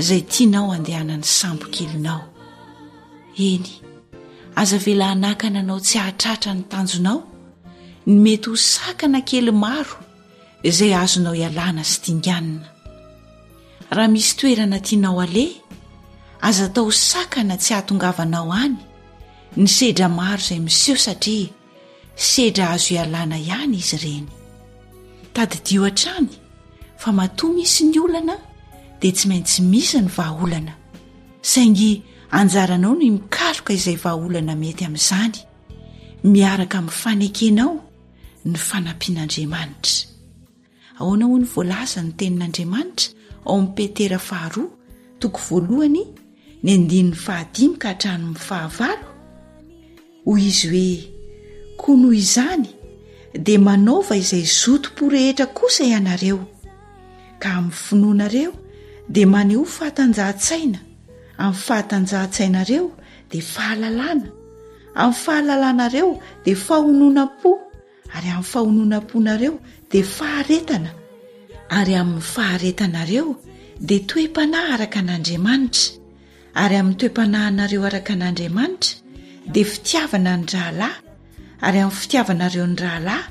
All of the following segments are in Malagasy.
izay tianao handehanan'ny sambo kelinao. Eny, aza avela hanakana anao tsy hahatratra ny tanjonao ny mety ho sakana kely maro izay azonao ialana sy dinganina. Raha misy toerana tianao aleha, aza atao sakana tsy hahatongavanao any ny sedra maro izay miseho satria, Sedra azo ialana ihany izy ireny. Tadidio hatrany fa matoa misy ny olana dia tsy maintsy misy ny vahaolana, saingy anjaranao ny mikaroka izay vahaolana mety amin'izany, miaraka amin'ny fanekenao ny fanampian'Andriamanitra. Ahoana hoy ny voalaza ny tenin'Andriamanitra ao amin'ny Petera faharoa toko voalohany ny andininy fahadimy ka hatramin'ny fahavalo? Hoy izy hoe, Koa noho izany dia manaova izay zotom-po rehetra kosa ianareo, ka amin'ny finoanareo dia manehoa fahatanjahan-tsaina, amin'ny fahatanjahan-tsainareo dia fahalalana, amin'ny fahalalanareo dia fahononam-po, Ary amin'ny fahononam-ponareo dia faharetana, ary amin'ny faharetanareo dia toe-panahy araka an'Andriamanitra, ary amin'ny toe-panahinareo araka an'Andriamanitra dia fitiavana ny rahalahy, ary amin'ny fitiavanareo ny rahalahy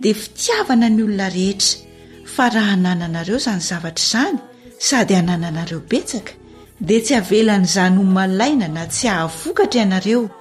dia fitiavana ny olona rehetra, fa raha hanananareo izany zavatra izany sady hanananareo betsaka, dia tsy havelan'izany ho malaina na tsy hahavokatra ianareo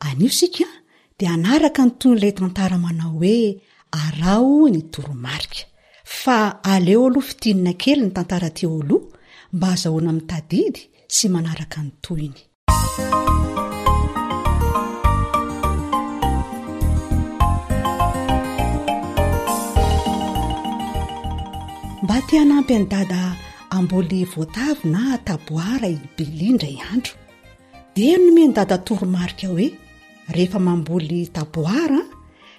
Anio isika dia hanaraka ny tohin'ilay tantara manao hoe Araho ny toromarika. Fa aleo aloha fintinina kely ny tantara teo aloha mba hahazahoana mitadidy sy manaraka ny tohiny. Mba te hanampy an'i Dada hamboly voatavo na taboara i Billy indray andro. Dia nomeny dada toromarika hoe rehefa mamboly taboara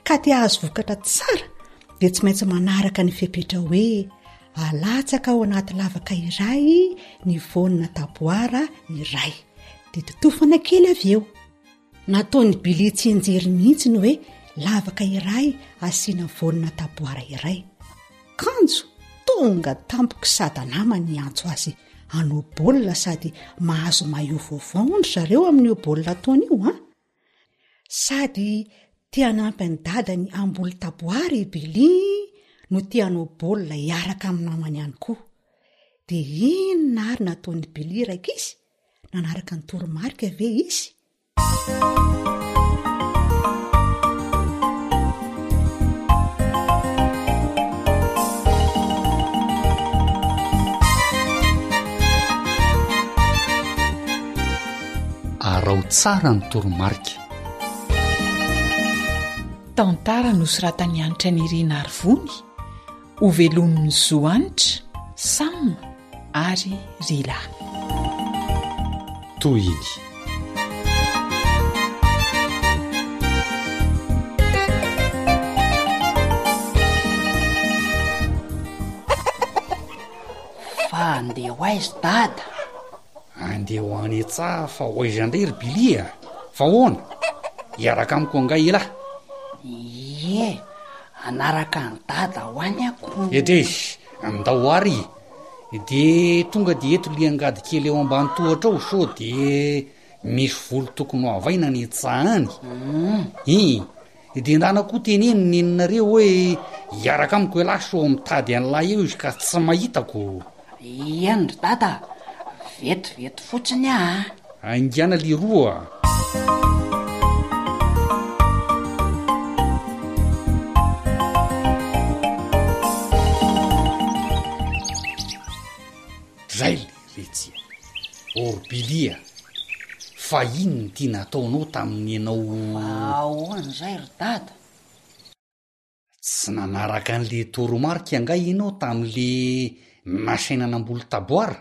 ka te hahazo vokatra tsara dia tsy maintsy manaraka ny fepetra hoe alatsaka ao anaty lavaka iray ny voanina taboara iray. Dia totofana kely avy eo. Nataon'i Billy tsy hianjery mihitsy ny hoe lavaka iray asiana voanina taboara iray. kanjo tonga tampoky sada nama ny antso azy an'o baolina sady mahazo maio vaovaony ry zareo amin'io baolina ataony io an ah. sady tianampy any dada ny amboly taboary i bili no tianao baolina hiaraka amin'ny namany ihany koa dia inona ary nataony bili raika izy nanaraka ny toromarika ve izy arao tsara ny toromarika tantara nosoratan'ny hanitra nirina arivony Ho velomin'ny zo hanitra, Sam ary Rila. Tohiny. Fa andeha ho aiza dada? Andeha ho any an-tsaha fa ho aiza indray ry Billy a? Fa ahoana? Hiaraka amiko angaha ialahy? Ie, hanaraka an'i Dada ho any ako. Edresy, andao ary. Dia tonga dia eto ilay angady kely eo ambany tohatra ao sao dia misy voly tokony ho havaina any an-tsaha any. Hum. Ih. Dia dendrana koa teneno neninareo hoe hiaraka amiko ialahy sao mitady an'ilay eo izy ka tsy mahitako. Eny ry dada, vetivety fotsiny aa. Aingana leroa a! Zay le. Ve tsia. Orbilia, fa inona ity nataonao tamin'ny ianao. Fa ahoana izay ry dada? Tsy nanaraka an'ilay toromarika angaha ianao tamin'ilay nasaina namboly taboara?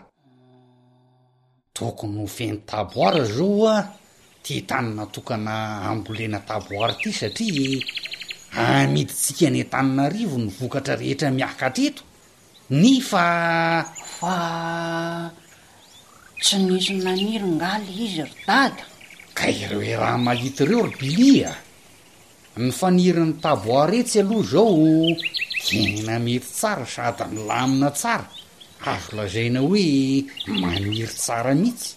Tokony ho feno taboara izao hoa ity tany natokana hambolena taboara ity satria amidintsika any Antananarivo ny vokatra rehetra miakatra eto Ny fa fa tsy nisy naniry ngaly izy ry dada? Ka ireo hiraha mahita ireo ry Billy a! Ny fanirin'i Taboaretsy aloha izao tena mety tsara sady milamina tsara, azo lazaina hoe maniry tsara mihitsy.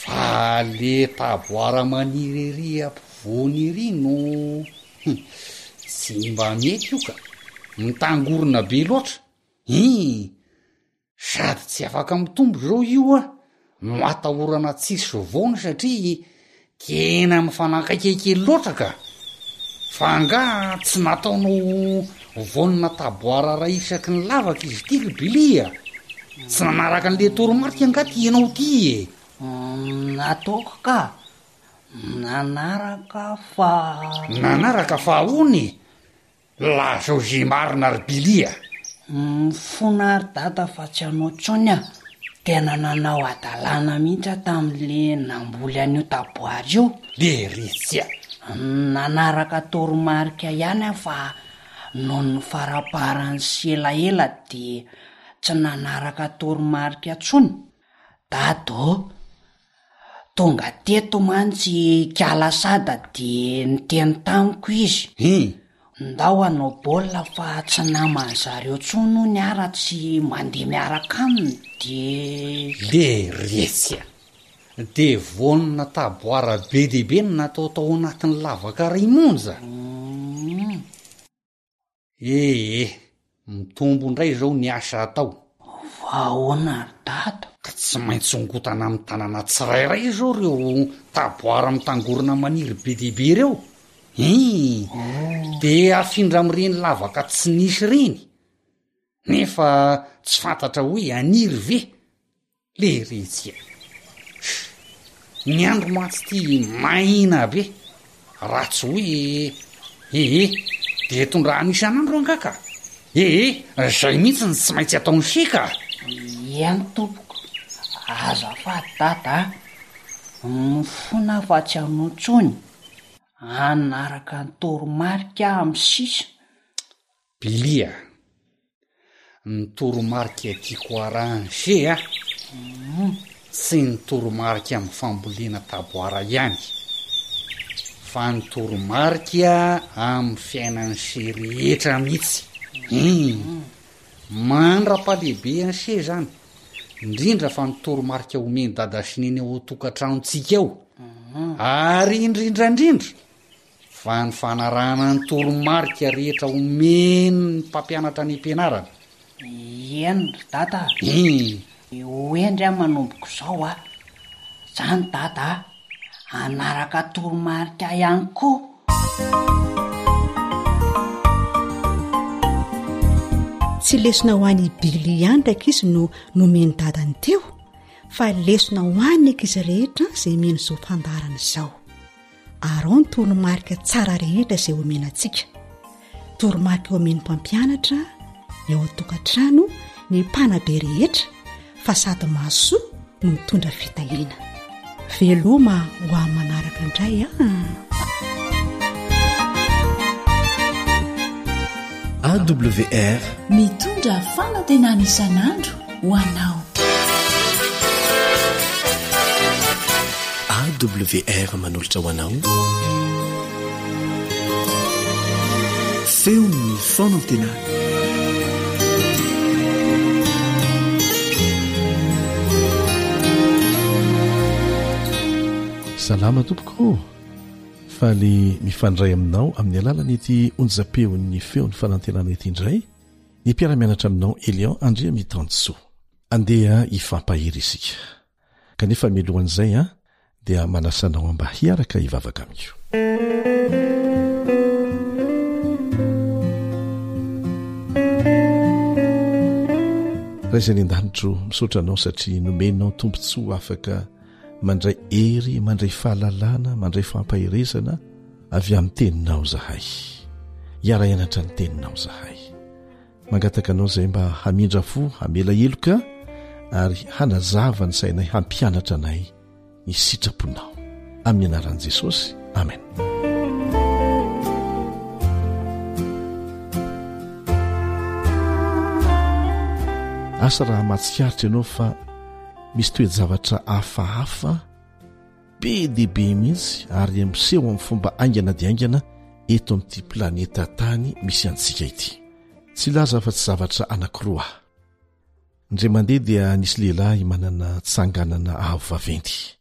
Fa le Taboara maniry ery ampovoany ery no. Hum, tsy mba mety io ka! Mitangorona be loatra! Hii! Sady tsy afaka mitombo izao io an! no atahorana tsisy voany satria tena mifanakaiky kely loatra ka! Fa angaha tsy nataonao vonina taboara iray isaky ny lavaka izy ity ry Billy a! Tsy nanaraka an'ilay toromarika angaha ty ianao ty e! Nataoko ka! Nanaraka fa. Nanaraka fa ahoana e? Lazao ze marina ry Billy a! Mifona ary dada fa tsy anao tsony a! Tena nanao adalana mihitsy aho tamin'le namboly an'io taboara io. De retsy a! Nanaraka toromarika ihany aho fa nony faraparany sy elaela de tsy nanaraka toromarika tsony. Dada ô! Tonga teto mantsy i Kiala Sada dia niteny tamiko izy. Hi! Ndao hanao baolina fa tsy naman'i zareo intsony hono ny ara tsy mandeha miaraka aminy dia. Leretsy a! Dia vonona taboara be dia be no natao tao anatin'ny lavaka ry Monja. Hum. Ee, mitombo indray izao ny asa atao. Fa ahoana ry dada? Ka tsy maintsy hongotana amin'ny tanana tsirairay izao ireo taboara mitangorona maniry be dia be ireo. Ii, dia afindra amin'ireny lavaka tsy nisy ireny. Nefa tsy fantatra hoe aniry ve? Lehirentsika. Ny andro mantsy ty mahina be. Raha tsy hoe ee dia tondrahana isan'andro angaha ka. Ee zay mihitsy ny tsy maintsy ataon'i Fika a! Eny tompoko. Azafady Dada a! Mifona aho fa tsy anao intsony hanaraka ny toromarika aho amin'ny sisa. Bilia, ny toromarika tiako arranger a! Tsy ny toromarika amin'ny fambolena taboara ihany, fa ny toromarika amin'ny fiainan'ny se rehetra mihitsy ii! Mandra-pahalehibe an'i se izany, indrindra fa ny toromarika omen'i Dada sy Neny ao an-tokantranontsika ao, ary indrindraindrindra, Vaha ny fanarahana ny toromarika rehetra omen'ny mpampianatra any am-pianarana. Eny ry Dada a! Eny! Ho hendry aho manomboka izao a! Zany Dada a! Hanaraka toromarika ihany koa! Tsy lesona ho an'i Billy ihany rankizy no nomen'i Dada ny teo fa lesona ho an'ny ankizy rehetra izay mihaino izao fandaharana izao. Aron toromarika tsara rehetra izay omena antsika toromarika omeny mpampianatra eo an-tokantrano ny mpanabe rehetra fa sady mahasoa no mitondra fitahiana veloma ho amin'ny manaraka indray a awr mitondra fanantenana isan'andro ho anao. AWR manolotra ho anao feon'ny fanantenana. Salama tompoko fa le mifandray aminao amin'ny alalan'ity onjam-peon'ny feon'ny fanantenana ity indray Ny mpiara-mianatra aminao Elian Andriamitansoa. Andeha hifampahery isika. Kanefa mialohan'izay aho dia manasa anao mba hiaraka hivavaka amiko. Ray izay any an-danitro, misaotra anao satria nomenao tombontsoa afaka Mandray hery, mandray fahalalana, mandray fampaherezana avy amin'ny teninao zahay. Hiara-hianatra ny teninao zahay. Mangataka anao izay mba hamindra fo, hamela heloka ary hanazava ny sainay hampianatra anay ny sitraponao. Amin'ny anaran'i Jesosy. Amen. Asa raha mahatsikaritra ianao fa Misy toe-javatra hafahafa be dia be mihitsy ary miseho amin'ny fomba haingana dia haingana eto amin'ity planeta tany misy antsika ity. Tsy hilaza afa-tsy zavatra anankiroa. Indray mandeha dia nisy lehilahy manana tsanganana avo vaventy.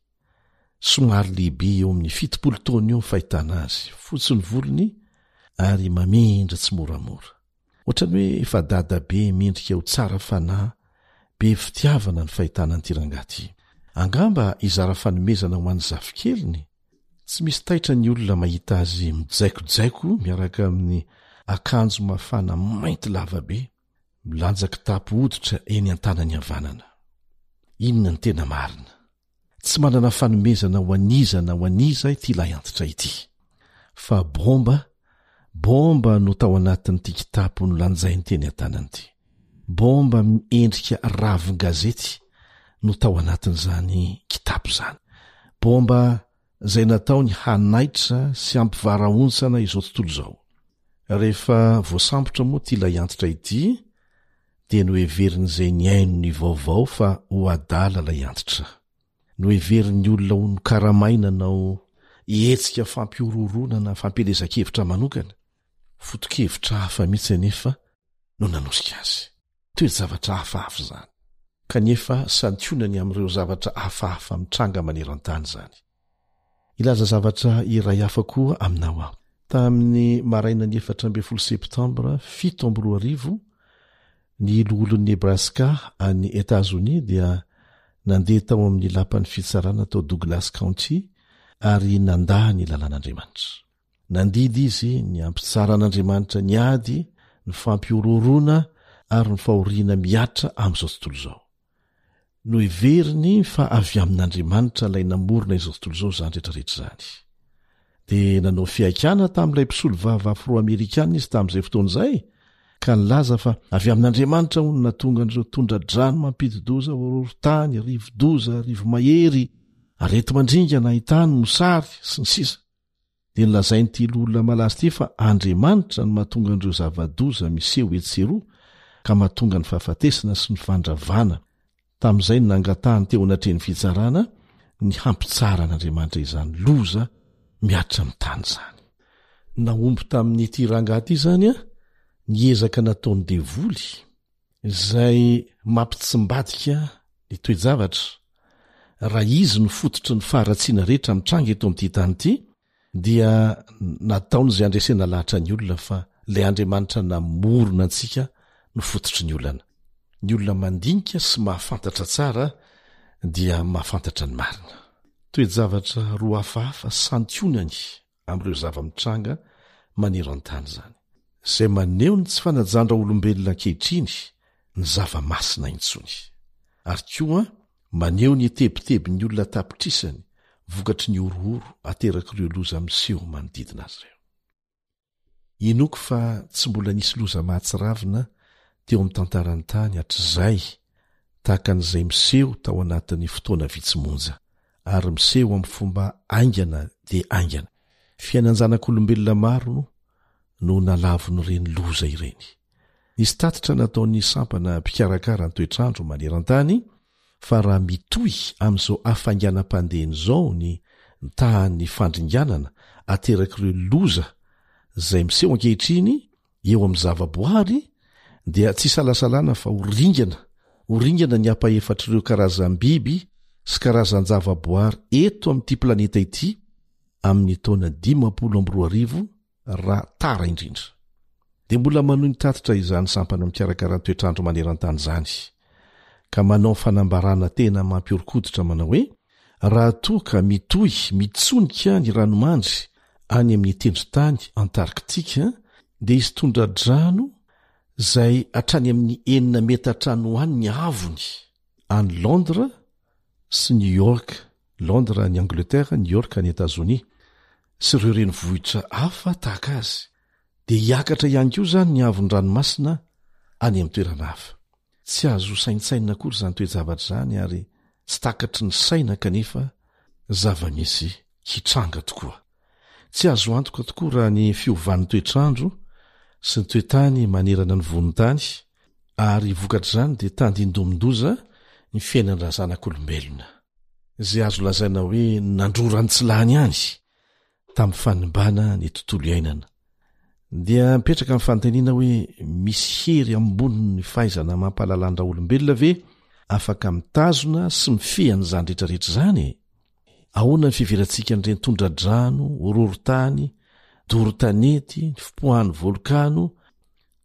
Somary lehibe eo amin'ny fitopolo taona eo ny fahitana azy, fotsy ny volony ary mamindra tsimoramora. Ohatran'ny hoe efa dadabe mendrika ho tsara fanahy, be fitiavana ny fahitana an'ity rangahy ity. Angamba hizara fanomezana ho an'ny zafikeliny? Tsy misy taitra ny olona mahita azy mijaikojaiko miaraka amin'ny akanjo mafana mainty lavabe. Milanja kitapo hoditra eny an-tanany havanana. Inona ny tena marina? Tsy manana fanomezana ho an'iza na ho an'iza ity lahiantitra ity. Fa bomba, bomba no tao anatin'ity kitapo nolanjainy teny an-tanany ity. Bomba miendrika ravin-gazety no tao anatin'izany kitapo izany. Bomba. izay nataony hanaitra sy hampivarahontsana izao tontolo izao. Rehefa voasambotra moa ity ilay antitra ity dia noheverin'izay nihaino ny vaovao fa ho adala ilay antitra. Noheverin'ny olona ho nokaramaina nanao hetsika fampihorohoroana na fampielezan-kevitra manokana. Foto-kevitra hafa mihitsy anefa no nanosika azy. toe-javatra hafahafa izany. Kanefa, santionany amin'ireo zavatra hafahafa mitranga maneran-tany izany. Hilaza zavatra iray hafa koa aminao aho. Tamin'ny marainan'ny efatra ambin'ny folo Septambra fito amby roa arivo, ny loholon'i Nebraska, any Etazonia, dia nandeha tao amin'ny Lapan'ny Fitsarana tao Douglas County ary nandà ny Lalàn'Andriamanitra. Nandidy izy ny hampitsaran'Andriamanitra ny ady, ny fampihorohoroana ary ny fahoriana mihatra amin'izao tontolo izao. Noheveriny fa avy amin'Andriamanitra ilay namorona izao tontolo izao izany rehetrarehetra izany. Dia nanao fihaikana tamin'ilay mpisolovava afro-amerikana izy tamin'izay fotoana izay, ka nilaza fa avy amin'Andriamanitra hono nahatonga an'ireo tondra-drano mampidi-doza horohorontany, rivo-doza, rivo-mahery, areti-mandringana, haintany, mosary, sy ny sisa. Dia nolazain'ity loholona malaza ity fa Andriamanitra no mahatonga an'ireo zava-doza miseho etsy sy eroa ka mahatonga ny fahafatesana sy ny fandravana. Tamin'izay no nangatahany teo anatrehan'ny fitsarana ny hampitsara an'Andriamanitra izany loza mihatra amin'ny tany izany. Nahomby tamin'ity rangahy ity izany ny ezaka nataon'ny devoly. Izay mampitsimbadika ny toe-javatra, raha izy no fototry ny faharatsiana rehetra mitranga eto amin'ity tany ity, dia nataony izay handresena lahatra ny olona fa ilay Andriamanitra namorona antsika no fototry ny olana. Ny olona mandinika sy mahafantatra tsara dia mahafantatra ny marina. Toe-javatra roa hafahafa santionany amin'ireo zava-mitranga maneran-tany izany, izay maneho ny tsy fanajan-draolombelona ankehitriny ny zava-masina intsony, ary koa maneho ny tebitebin'ny olona an-tapitrisany vokatry ny horohoro aterak'ireo loza miseho manodidina azy ireo. Inoako fa tsy mbola nisy loza mahatsiravina teo amin'ny tantaran'ny tany hatrizay tahaka an'izay miseho tao anatin'ny fotoana vitsy monja, ary miseho amin'ny fomba aingana dia aingana. Fiainan-janak'olombelona maro no nalavon'ireny loza ireny. Nisy tatitra nataon'ny sampana mpikarakara ny toetr'andro maneran-tany fa raha mitohy amin'izao hafainganam-pandehany izao ny tahan'ny fandringanana aterak'ireo loza izay miseho ankehitriny Eo amin'ny zavaboary dia tsy isalasalana fa ho ringana ho ringana ny ampahefatr'ireo karazam-biby sy karazan-javaboary eto amin'ity planeta ity amin'ny taona dimampolo amby roa arivo raha tara indrindra. Dia mbola manohy ny tatitra izany sampan'ny mikarakara ny toetr'andro maneran-tany izany. ka manao fanambarana tena mampihoron-koditra manao hoe, Raha toa ka mitohy mitsonika ny ranomandry any amin'ny tendrontany Antarktika, dia hisy tondra-drano izay hatrany amin'ny enina metatra any ho any ny havony, any Londres sy New York, Londres any Angleterre, New York any Etazonia, sy ireo renivohitra hafa tahaka azy. dia hiakatra ihany koa izany ny haavon'ny ranomasina any amin'ny toerana hafa tsy azo ho saintsainina akory izany toe-javatra izany ary tsy takatry ny saina kanefa zava-misy hitranga tokoa tsy azo antoka tokoa raha ny fiovan'ny toetrandro sy ny toetany manerana ny vonontany ary vokatr' izany dia tandindomindoza ny fiainany raha zanak'olombelona izay azo lazaina hoe nandrorany tsy lany any Tamin'ny fanimbana ny tontolo iainana, dia mipetraka ny fanontaniana hoe misy hery ambonin'ny fahaizana mampahalala ny Raolombelona ve afaka mitazona sy mifehy an'izany rehetrarehetra izany e? Ahoana ny fiheveratsikan'ireny tondradrano, horohorontany, doro tanety, ny fipoahan'ny volokano,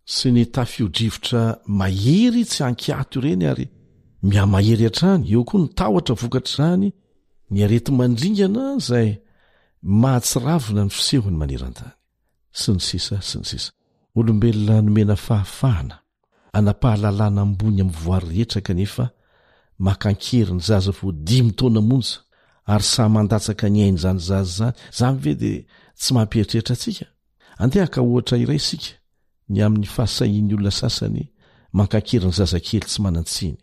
sy ny tafio-drivotra mahery tsy ankiato ireny ary mihamahery hatrany, eo koa ny tahotra vokatr'izany, ny areti-mandringana izay mahatsiravina ny fisehony maneran-tany, sy ny sisa sy ny sisa. Olombelona nomena fahafahana ana-pahalalana ambony amin'ny voary rehetra kanefa maka an-kery ny zaza vao dimy taona monja ary sahy mandatsaka ny ain'izany zaza izany, izany ve dia tsy mampieritreritra antsika? Andeha haka ohatra iray isika ny amin'ny fahasahian'ny olona sasany mankakery ny zazakely tsy manan-tsiny,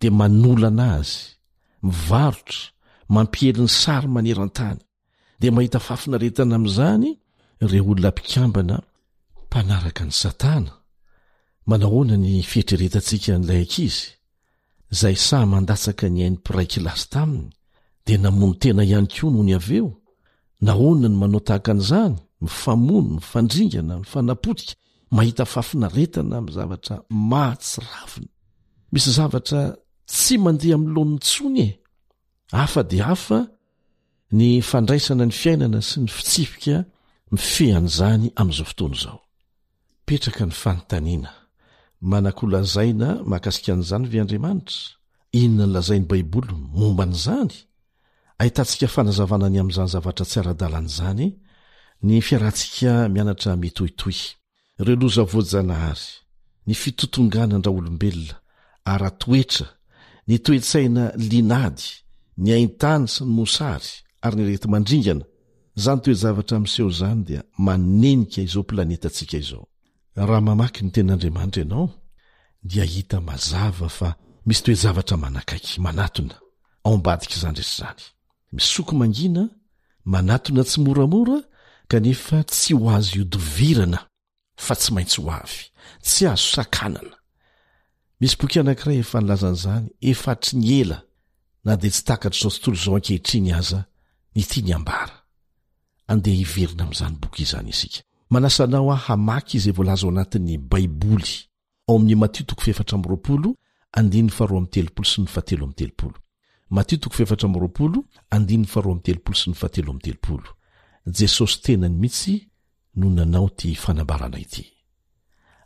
dia manolana azy, mivarotra, mampiely ny sary maneran-tany, dia mahita fahafinaretana amin'izany ireo olona mpikambana mpanaraka an'i Satana. Manahoana ny fieritreretantsika an'ilay ankizy? izay sahy mandatsaka ny ain'ny mpiray kilasy taminy, dia namono tena ihany koa nony avy eo? Nahoana ny manao tahaka an'izany, mifamono, mifandringana, mifanapotika, mahita fahafinaretana amin'ny zavatra mahatsiravina? Misy zavatra tsy mandeha amin'ny laoniny intsony e! Hafa dia hafa ny fandraisana ny fiainana sy ny fitsipika mifehy an'izany amin'izao fotoana izao. Petraka ny fanontaniana, Manan-ko ho lazaina mahakasika an'izany ve Andriamanitra? Inona no lazain'ny Baiboly momba an'izany? Ahitantsika fanazavana ny amin'izany zavatra tsy ara-dalàna izany ny fiarahantsika mianatra mitohitohy. Ireo loza voajanahary, ny fitotonganan draolombelona ara-toetra, ny toe-tsaina liana ady, ny haintany sy ny mosary ary ny areti-mandringana, Izany toe-javatra miseho izany dia manenika izao planetantsika izao. Raha mamaky ny Tenin'Andriamanitra ianao, dia hita mazava fa misy toe-javatra manakaiky, manatona, ao ambadik'izany rehetra izany. Misoko mangina, manatona tsimoramora, kanefa tsy ho azo ihodivirana. fa tsy maintsy ho avy tsy azo sakanana misy boky anankiray efa nilaza an'izany efa hatry ny ela na dia tsy takatr'izao tontolo izao ankehitriny aza ny tiany ambara andeha hiverina amin'izany boky izany isika manasa anao aho hamaky izay voalaza ao anatin'ny baiboly ao amin'ny Matio toko fahefatra amby roapolo, andininy faharoa amby telopolo sy ny fahatelo amby telopolo. Matio toko fahefatra amby roapolo, andininy faharoa amby telopolo sy ny fahatelo amby telopolo. Jesosy tenany mihitsy no nanao ity fanambarana ity.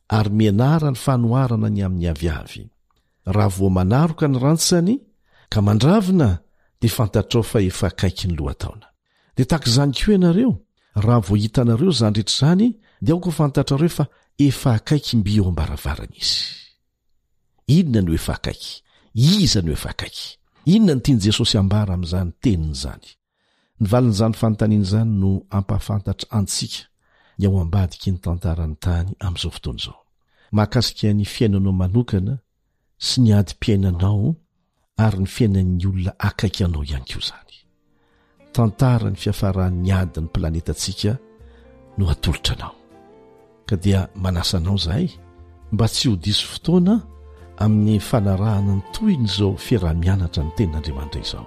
Ary mianara ny fanoharana ny amin'ny aviavy. Raha voa manaroka ny rantsany ka mandravina dia fantatrao fa efa akaiky ny lohataona. Dia tahaka izany koa ianareo, raha vao hitanareo izany rehetra izany, dia aoka ho fantatrareo fa efa akaiky mby eo am-baravarana Izy. Inona no efa akaiky? Iza no efa akaiky? Inona no tian'i Jesosy hambara amin'izany teniny izany? Ny valin'izany fanontaniana izany no hampahafantatra antsika ny ao ambadiky ny tantaran'ny tany amin'izao fotoana izao. Mahakasika ny fiainanao manokana sy ny adim-piainanao ary ny fiainan'ny olona akaiky anao ihany koa izany. Tantara ny fiafaran'ny adin'ny planetantsika no atolotra anao. Ka dia manasa anao izahay mba tsy ho diso fotoana amin'ny fanarahana ny tohin'izao fiaraha-mianatra ny tenin'Andriamanitra izao.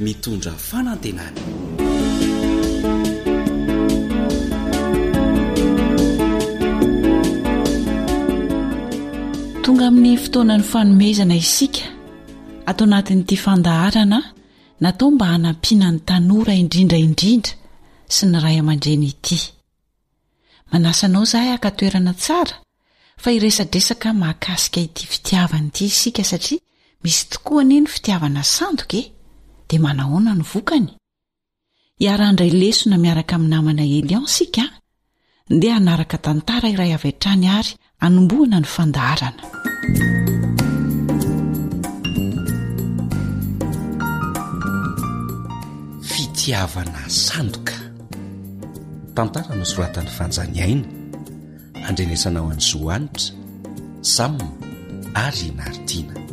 mitondra fanantenana. Tonga amin'ny fotoanan'ny fanomezana isika ato anatin'ity fandaharana natao mba hanampiana ny tanora indrindra indrindra sy ny ray aman-dreny ity. Manasa anao izahay haka toerana tsara fa hiresadresaka mahakasika ity fitiavana ity isika satria misy tokoa anie ny fitiavana sandoka e! Dia manahoana ny vokany? Hiara-handray lesona miaraka amin'ny namana Elian isika an! Ndeha hanaraka tantara iray avy hatrany àry Anombohana ny fandaharana. Fitiavana sandoka. Tantara nosoratan'i Fanjaniaina, andrenesana ho an'i Zohanitra, Sam ary i Naritiana.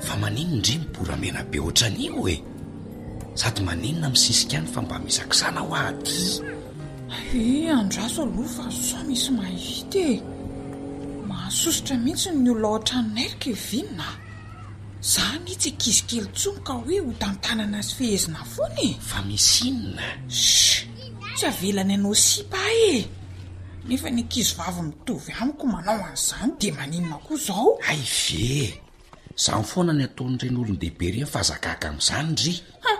Fa maninona ndry miboramena be otran'io e? Sady maninona misisika any fa mba mizakizana hoa aty. Hii andraso aloha fa sao misy mahita e! Mahasosotra mihitsy ny olona otran'i Nel Kevin a! Za anie tsy ankizy kely intsony ka hoe hotantanana sy fehezina foana e! Fa misy inona? Shh! Tsy avelany hanao sipa ahy e! Nefa ny ankizivavy mitovy amiko manao an'izany dia maninona koa izao? Hay ve! Zany foana ny ataon'ireny olon-dehibe ireny fa aza gaga amin'izany ry. Ha!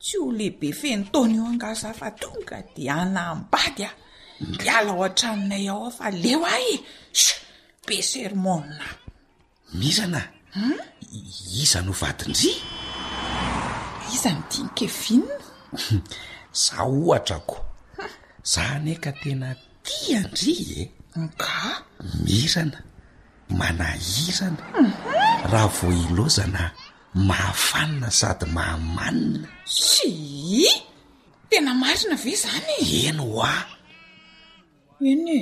tsy ho lehibe feno taona eo angaha za fa tonga dia hanambady aho. Miala ao an-tranonay ao aho fa leo aho e! Sh! be sermona aho. Mirana a! iza no vadin-dry? Iza no tian'i Kevin? Za ohatra ko! Za anie ka tena tia an-dry e! Angaha? Mirana. manahirana raha vao ilaozana mahafanina sady mahamanina sii tena marina ve zany eny ho a eny e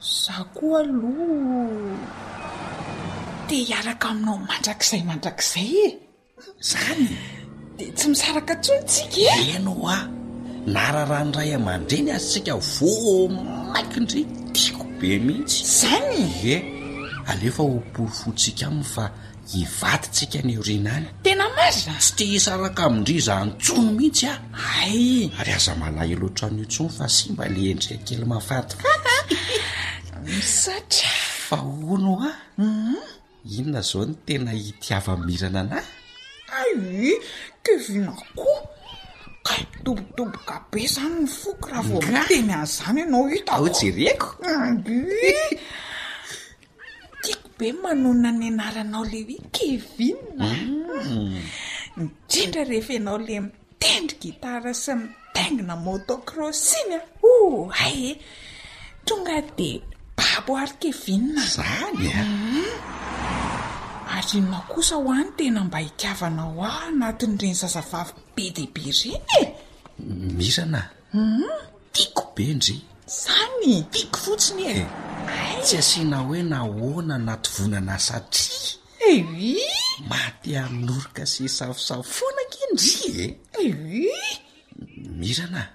za koa aloha te hiaraka aminao mandrakizay mandrakizay e Izany dia tsy misaraka intsony tsika e! Eny hoa, nararahan'ny ray aman-dreny aza tsika vao mainka ndry tiako be mihitsy. Izany? Ie, aleo fa ho porofointsika aminy fa hivadintsika any aoriana any. Tena marina? Tsy te hisaraka amin-dry izaho intsony mihitsy aho. Hay! Ary aza malahelo ohatran'io intsony fa simba ilay endrika kely mahafatifaty. Misaotra. Fa hono hoa? Inona zao no tena hitiava-mirana anah? Aii! Kevina koa! Kay midobodoboka be zany ny foko raha vao miteny an'izany ianao hitako. Ao jereko. Tiako be ny manonona ny anaranao le hoe Kevina. Indrindra rehefa ianao le mitendry gitara sy mitaingina motocross iny aho, oay e! Tonga dia babo ary Kevin a! Izany a! Ary inona kosa hoa ny tena mba itiavanao ahy anatin'ireny zazavavy be dia be ireny e? Mirana a! Tiako be ndry! Izany! Tiako fotsiny e! Tsy asiana hoe nahoana na tovonana satria. Ehiih! Maty ary lorika sy safosafo foana ange ndry e! Ehiih! Mirana a!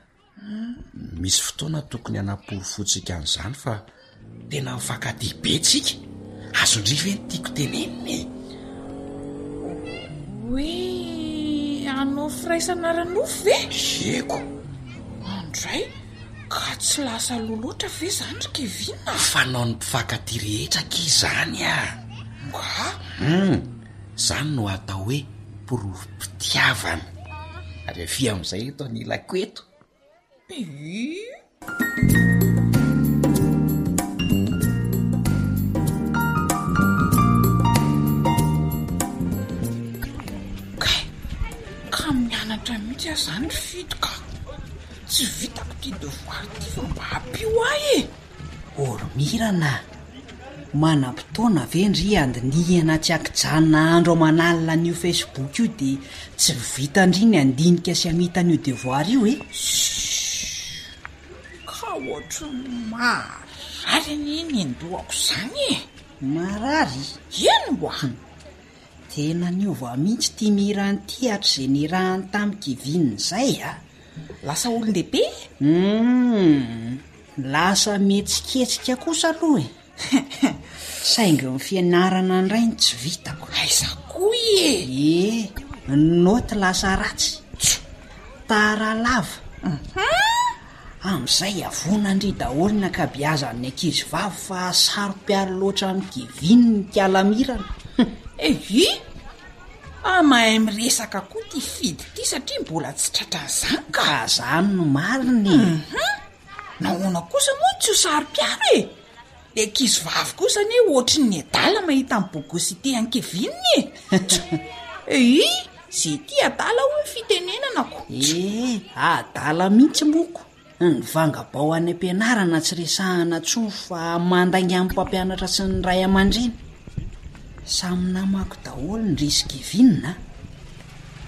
Misy fotoana tokony hanaporofoantsika an'izany fa tena mifankatia be tsika. Azon-dry ve ny tiako tenenina e? Hoe hanao firaisana ara-nofo ve? Diako! Andray! Ka tsy lasa lo loatra ve izany ry Kevin a? Fanaon'ny mpifankatia rehetra akia izany a! Ngah? Humm! Izany no atao hoe porofom-pitiavana. Ary avia amin'izay eto anilako eto. Kay, ka mianatra mihitsy aho izany ry Fidy ka! Tsy vitako ity devoir ity fa mba ampio ahy e! Ormirana a! Manam-potoana ve ndry handinihana tsy an-kijanona andro aman'alina an'io Facebook io dia tsy vita ndry ny handinika sy hamita an'io devoir io e? Shhh! Ka ohatran'ny maharary anie ny an-dohako izany e! Marary? Eny oa! Tena niova mihitsy ity Miran ity hatrizay nirahany tamin'i Kevin izay a! Lasa olon-dehibe? Humm, lasa mihetsiketsika kosa aloha e! Saingy ny fianarana indray no tsy vitako. Aiza koa e! Ee, ny naoty lasa ratsy. Tjo, tara lava. Amin'izay avonandry daholo ny ankabeazan'ny ankizy vavy fa saro-piaro loatra amin'i Kevin ny kalamirana. Ehi! Ah mahay miresaka koa ity Fidy ity satria mbola tsy tratran'izany ka. Ka zany no marina e. Hum! Nahoana kosa moa tsy ho saro-piaro e? Ny ankizy vavy kosa anie ohatry ny adala mahita an'i Bogosy ity ankevininy e. Hi! Ze ity adala hoy ny fitenenanako. Eh, adala mihitsy moko. Ny vangabao any am-pianarana tsy resahana intsony fa mandainga amin'ny mpampianatra sy ny ray aman-dreny. Samy namako daholo ny risy Kevin a!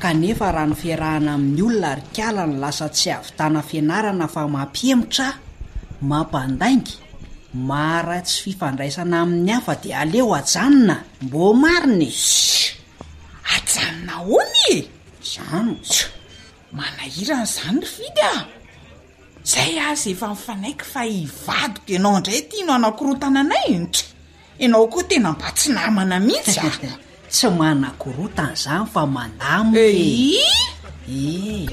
Kanefa raha ny fiarahana amin'ny olona ry kala no lasa tsy hahavitana fianarana fa mampihemotra ahy, mampandainga, maharatsy fifandraisana amin'ny hafa dia aleo ajanona mbo marina e! Shh! Ajanona ahoana e! Izany! Manahirana izany ry Fidy a! Izay aza efa mifanaiky fa i vadiko ianao indray tia no hanakorontana anay e! Ntra! Ianao koa tena mba tsy namana mihitsy a! Tsy manakorontana izany fa mandamina e! Ii! Ee!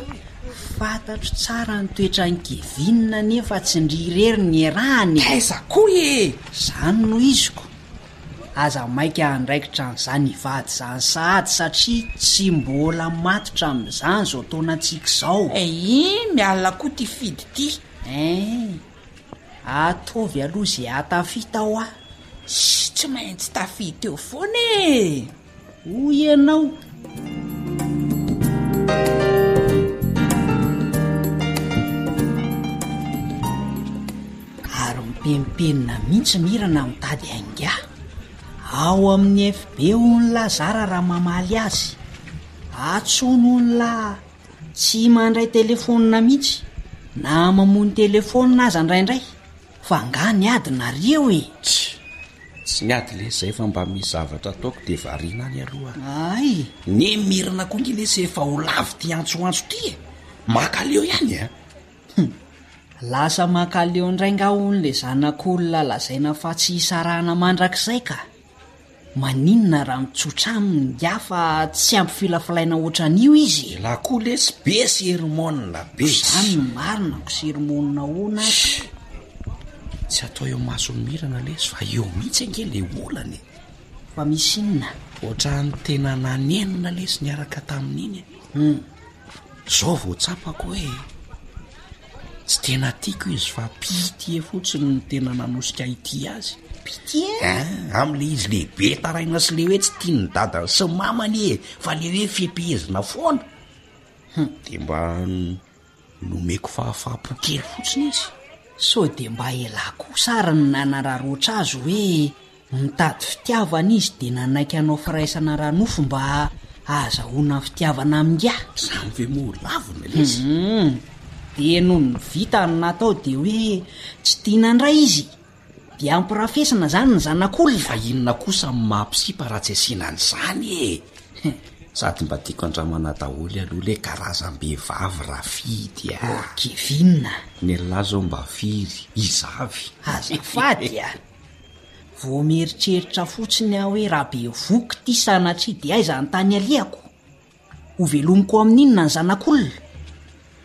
Fantatro tsara ny toetran'i Kevin nefa tsy ndry irery ny iarahany e! Taiza koa e! Izany no iziko. Aza maika handraikitra an'izany hivady izany sahady satria tsy mbola matotra amin'izany izao taonantsika izao. Eii miala koa ity fidy ity. Eii ataovy aloha izay hahatafita hoa. Shh tsy maintsy tafita eo foana e. hoy ianao. Ary mipempenina mihitsy mirana mitady haingaha. Ao amin'ny FB hoy ny lahy zara raha mamaly azy. Atsono hoy ny lahy tsy mandray telefonina mihitsy na mamono telefonina aza indraindray. fa nga niady nareo e! Tsy, tsy niady lesy zay fa mba misy zavatra ataoko de variana any aloha a! Ay! Ny Mirina koa nge lesy efa ho lavo ty antsoantso ty e! Mankaleo ihany a! Hum! Lasa mankaleo ndray nga hono le zanak'olona lazaina fa tsy hisarahana mandrakizay ka! Maninona raha mitsotra aminy ingahy fa tsy ampy filafilaina hoatran'io izy e! Elah koa lesy be sermonina be izy. Koa izany no marina ko sermonina ahoana ary? Tsy atao eo mason'i Mirana lesy fa eo mihitsy ange le olana e! Fa misy inona? Ohatran'ny tena nanenina lesy niaraka tamin'iny e! Hum. Zao vao tsapako hoe. Tsy tena tiako izy fa pitie fotsiny no tena nanosika ahy tia azy. Pitie? Ah, amin'ilay izy lehibe taraina sy ilay hoe tsy tian'ny dadany sy ny mamany e, fa ilay hoe fepehezina foana. Hum, dia mba nomeko fahafaham-po kely fotsiny izy. Sao dia mba ialahy kosa ary ny nanararoatra azy hoe Mitady fitiavana izy dia nanaiky hanao firaisana ara-nofo mba hahazahoana ny fitiavana amin'ingahy. Izany ve moa lavo ny lesy? Humm, dia nony vita ny natao dia hoe tsy tiana indray izy? Dia ampirafesina izany ny zanak'olona? Fa inona kosa no mampisipa raha tsy asiana an'izany e? Sady mba tiako andramana daholo aloha ilay karazam-behivavy rafidy a! Kevin a! Ny an'lah izao mba firy? Iza avy? Azafady a! Vao mieritreritra fotsiny aho hoe raha bevohoka ity sanatria dia aiza ny tany alehako? Hovelomiko amin'inona ny zanak'olona?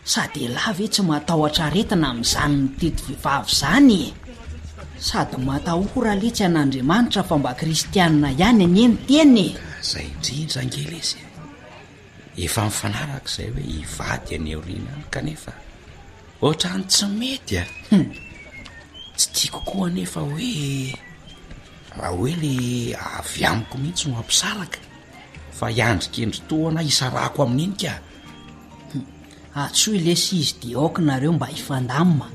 Sady ialahy ve tsy matahotra aretina amin'izany mitety vehivavy izany e? Sady matahora letsy an'Andriamanitra fa mba kristianina ihany anie ny teny e! Izay indrindra angelesy e! Efa mifanaraka izay hoe hivady any aoriana any kanefa ohatrany tsy mety a! Hum! Tsy tiako koa anefa hoe raha hoe le avy amiko mihitsy no hampisaraka fa hiandry kendry tohana hisarahako amin'iny ka! Atsoy lesy izy de ok nareo mba hifandamina.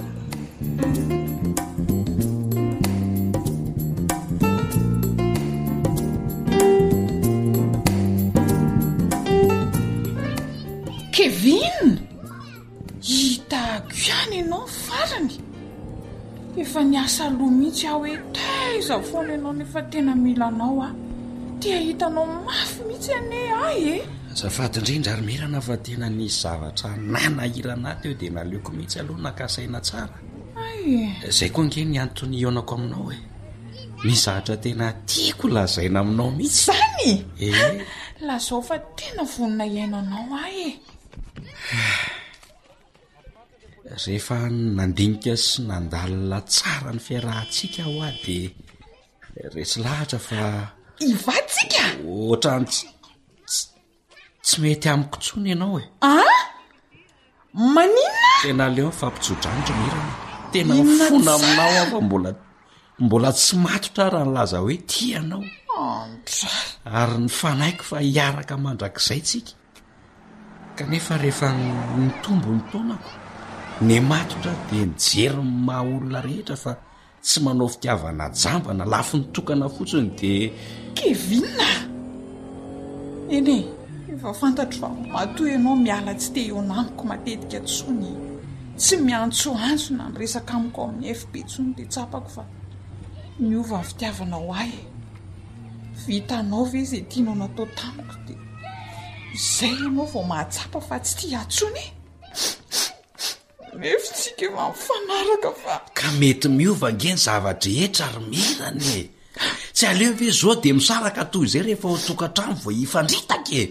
Kevin! Hitako ihany ianao farany. Efa niasa aloha mihitsy aho hoe taiza foana ianao nefa tena mila anao aho. Te hahita anao mafy mihitsy anie ahy e! Azafady indrindra ry Merana fa tena nisy zavatra nanahirana ahy teo dia naleoko mihitsy aloha naka saina tsara. Hay e! Izay koa ange ny antony hihaonako aminao e! Misy zavatra tena tiako lazaina aminao mihitsy. Izany? Ee. Lazao fa tena vonona hihaino anao aho e! Rehefa nandinika sy nandalina tsara ny fiarahantsika aho ah de resy lahatra fa ivatsika ohatrany tsy mety amiko tsony ianao e ah manina tena aleo ny fampitsodranotra ny hirana tena fona aminao aho fa mbola mbola tsy matotra ara ny laza hoe ti anao ary ny fanaiko fa hiaraka mandrakizay tsika Kanefa rehefa nitombo ny taonako, nematotra aho dia nijery ny maha olona rehetra fa tsy manao fitiavana jamba na lafiny tokana fotsiny dia. Kevin a! Eny e, efa fantatro fa matoa ianao miala tsy te eo amiko matetika intsony, tsy miantsoantso na miresaka amiko ao amin'ny FB intsony dia tsapako fa niova ny fitiavanao ahy e! Vitanao ve izay tianao natao tamiko dia. Izay ianao vao mahatsapa fa tsy tia ahy intsony e! Nefo tsika efa mifanaraka fa. Ka mety miova ange ny zava-drehetra ry Mirana e! Tsy aleo ve izao dia misaraka toy izay rehefa ao an-tokantrano vao hifandritaka e!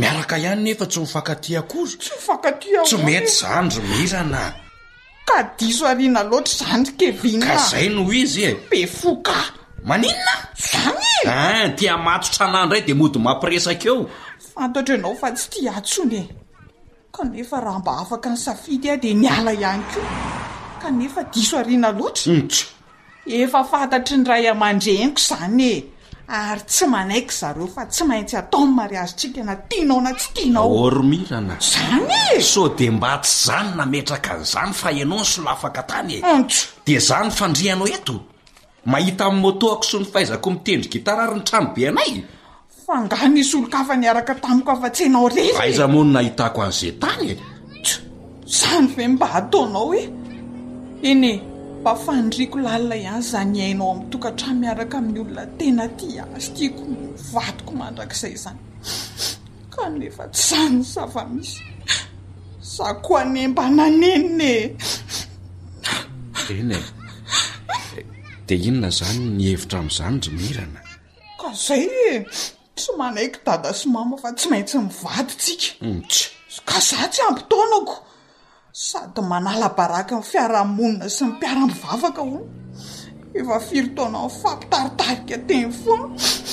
Miaraka ihany nefa tsy mifankatia akory. Tsy mifankatia ahoana e? Tsy mety izany ry Mirana a! Ka diso ariana loatra izany ry Kevin a! Ka izay no izy e! Befoka! Maninona? Izany e! Hein, tia matotra anà indray dia mody mampiresaka eo! Fantatro ianao fa tsy tia ahy intsony e! Kanefa raha mba afaka nisafidy aho dia niala ihany koa! Kanefa diso ariana loatra! Humm, tjo! Efa fantatry ny ray aman-dreniko izany e! ary tsy manaiky zareo fa tsy maintsy atao ny mariazintsika na tianao na tsy tianao. Aormirana. Izany e! Sao dia mba tsy izaho no nametraka an'izany fa ianao no solafaka tany e! Antso! Dia izaho no fandrianao eto? Mahita amin'ny moto-ako sy ny fahaizako mitendry gitara ary ny tranobe anay? Fa nga nisy olon-kafa niaraka tamiko afa-tsy ianao re e? Aiza moa no nahitako an'ze tany e? Tjo, zany ve mba ataonao e? Eny e, mba faniriako lalina ihany zany hiaina ao amin'ny tokantrano miaraka amin'ny olona tena tia azy, tiako ho vadiko mandrakizay zany. Kanefa tsy zany ny zava-misy. Za ko anie mba nanenina e! Eny e, dia inona zany ny hevitra amin'izany ry Mirana? Ka zay e! Tsy manaiky dada sy mama fa tsy maintsy mivady tsika. Ka za tsy ampy taonako. Sady manala baraka ny fiarahamonina sy ny mpiara-mivavaka hono. Efa firy taona nifampitaritarika teny foana.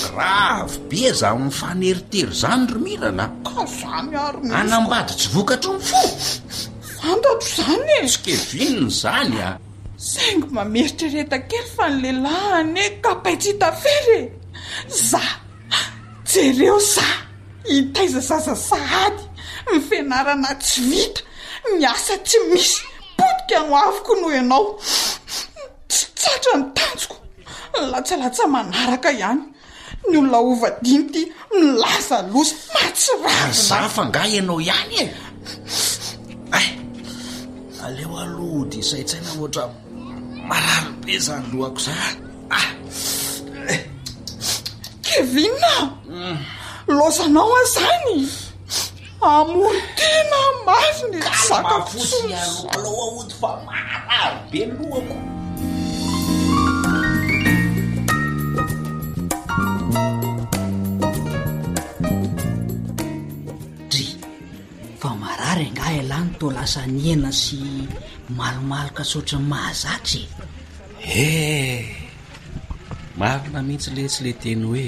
Grave be zany mifaneritery zany ry Mirana a! Ka zany ary misy. Hanambady tsy vokatry ny fo! Fantatro zany e! Tsy kevinina zany a! Saingy mba mieritrereta kely fa ny lehilahy anie kapaitsita fery e! Za! Jereo za! Hitaiza zaza sahady, ny fianarana tsy vita, ny asa tsy misy, potika no aviko noho ianao. Tsy tratra ny tanjoko, ny latsalatsa manaraka ihany. Ny olona hova dimy ity milaza loza mahatsiravina. Zafa angaha ianao ihany e? Ay, aleo aloha hody saintsaina hoatra marary be zany lohako zany. Ah. Kevin a! Lozanao an'izany? Amory tena marina e! Tsy zaka fotsiny aloha. Dry, fa marary angaha ialahy no toa lasa anihana sy malomaloka tsy ohatry ny mahazatra e? Eh! Marina mihitsy letsy le teny hoe.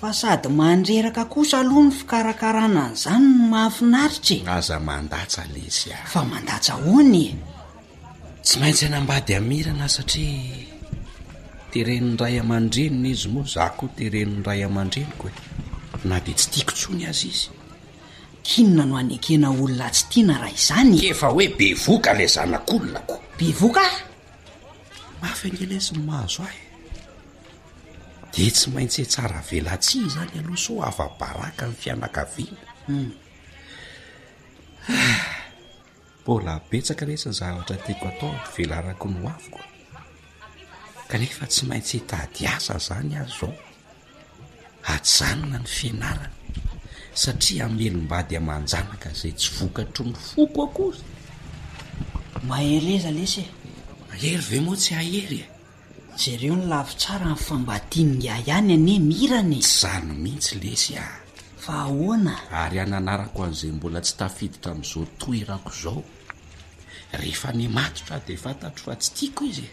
Fa sady mandreraka kosa aloha ny fikarakarana an'izany no mahafinaritra e! Aza mandatsa lesy a! Fa mandatsa ahoana e? Tsy maintsy hanambady hamirana satria teren'ny ray aman-dreniny izy moa izaho koa teren'ny ray aman-dreniko e! Na dia tsy tiako intsony aza izy. K'inona no hanekena olona tsy tiana raha izany e? Efa hoe bevoka ilay zanak'olona ko! Bevoka? Mafy ange lesy ny mahazo ahy. Dia tsy maintsy hetsara-velatsihy izany aloha sao afa-baraka ny fianakaviana. Hum. Ah. Mbola betsaka lesy ny zavatra tiako atao hovelarako ny hoaviko. Kanefa tsy maintsy hitady asa izany aho izao. Hajanona ny fianarana satria hamelom-bady aman-janaka izay tsy vokatry ny foko akory. Mahereza lesy e. Mahery ve moa tsy hahery e? Jereo ny lafy tsara ny fambatian'ingahy ihany anie mirana e! Tsy zany mihitsy lesy ah! Fa ahoana? Ary hananarako an'izay mbola tsy tafiditra amin'izao toerako izao? Rehefa nimatotra aho dia fantatro fa tsy tiako izy e!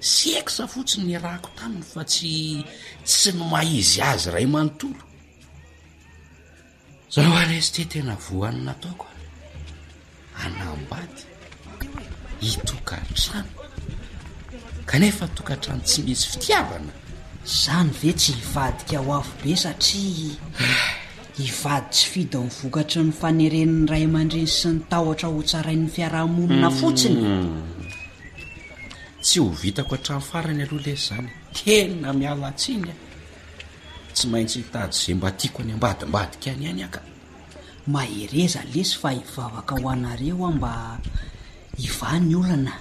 Sex fotsiny niarahako taminy fa tsy tsy ny maha izy azy iray manontolo. Zao ary ST tena voany nataoko a! Hanambady, hitokantrano, kanefa tokantrano tsy misy fitiavana? Zany ve tsy hivadika ho avo be satria hivady tsy fidiny ny vokatry ny faneren'ny ray aman-dreny sy ny tahotra ho tsarain'ny fiaraha-monina fotsiny? Humm. Tsy ho vitako hatramin'ny farany aloha lesy zany e! Tena miala tsiny a! Tsy maintsy mitady izay mba tiako any ambadimbadika any ihany aho ka. Mahereza lesy fa hivavaka ho anareo aho mba hivaha ny olana.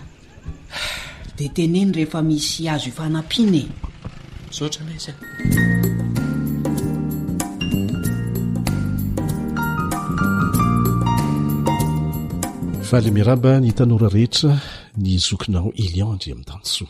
Dia teneno rehefa misy azo ifanampiana e. Misaotra lesy a. Faly miarahaba ny tanora rehetra ny zokinao Elion Andriamitansoa.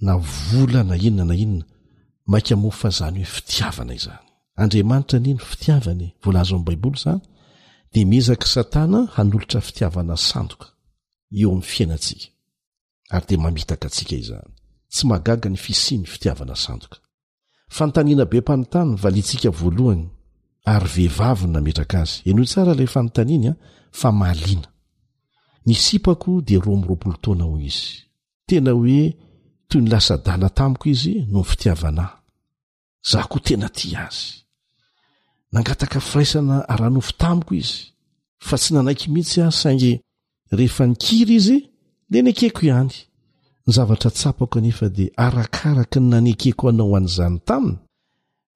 na vola na inona na inona maika moa fa zany hoe fitiavana izany andriamanitra anie ny fitiavany voalaza oamin'ny baiboly izany dia miezaka satana hanolotra fitiavana sandoka eo amin'ny fiainantsika ary dia mamitaka antsika izany tsy mahagaga ny fisian'ny fitiavana sandoka Fanontaniana be mpanontany ny valiantsika voalohany ary vehivavy no nametraka azy. Henoy tsara ilay fanontaniany an, fa mahaliana. Ny sipako dia roa amby roapolo taona hoy izy. Tena hoe toy ny lasa adala tamiko izy noho ny fitiavana ahy. Izaho koa tena tia azy. Nangataka firaisana ara-nofo tamiko izy, fa tsy nanaiky mihitsy aho saingy rehefa nikiry izy dia nekeko ihany ny zavatra tsapako anefa dia arakaraka ny nanekeko anao an'izany taminy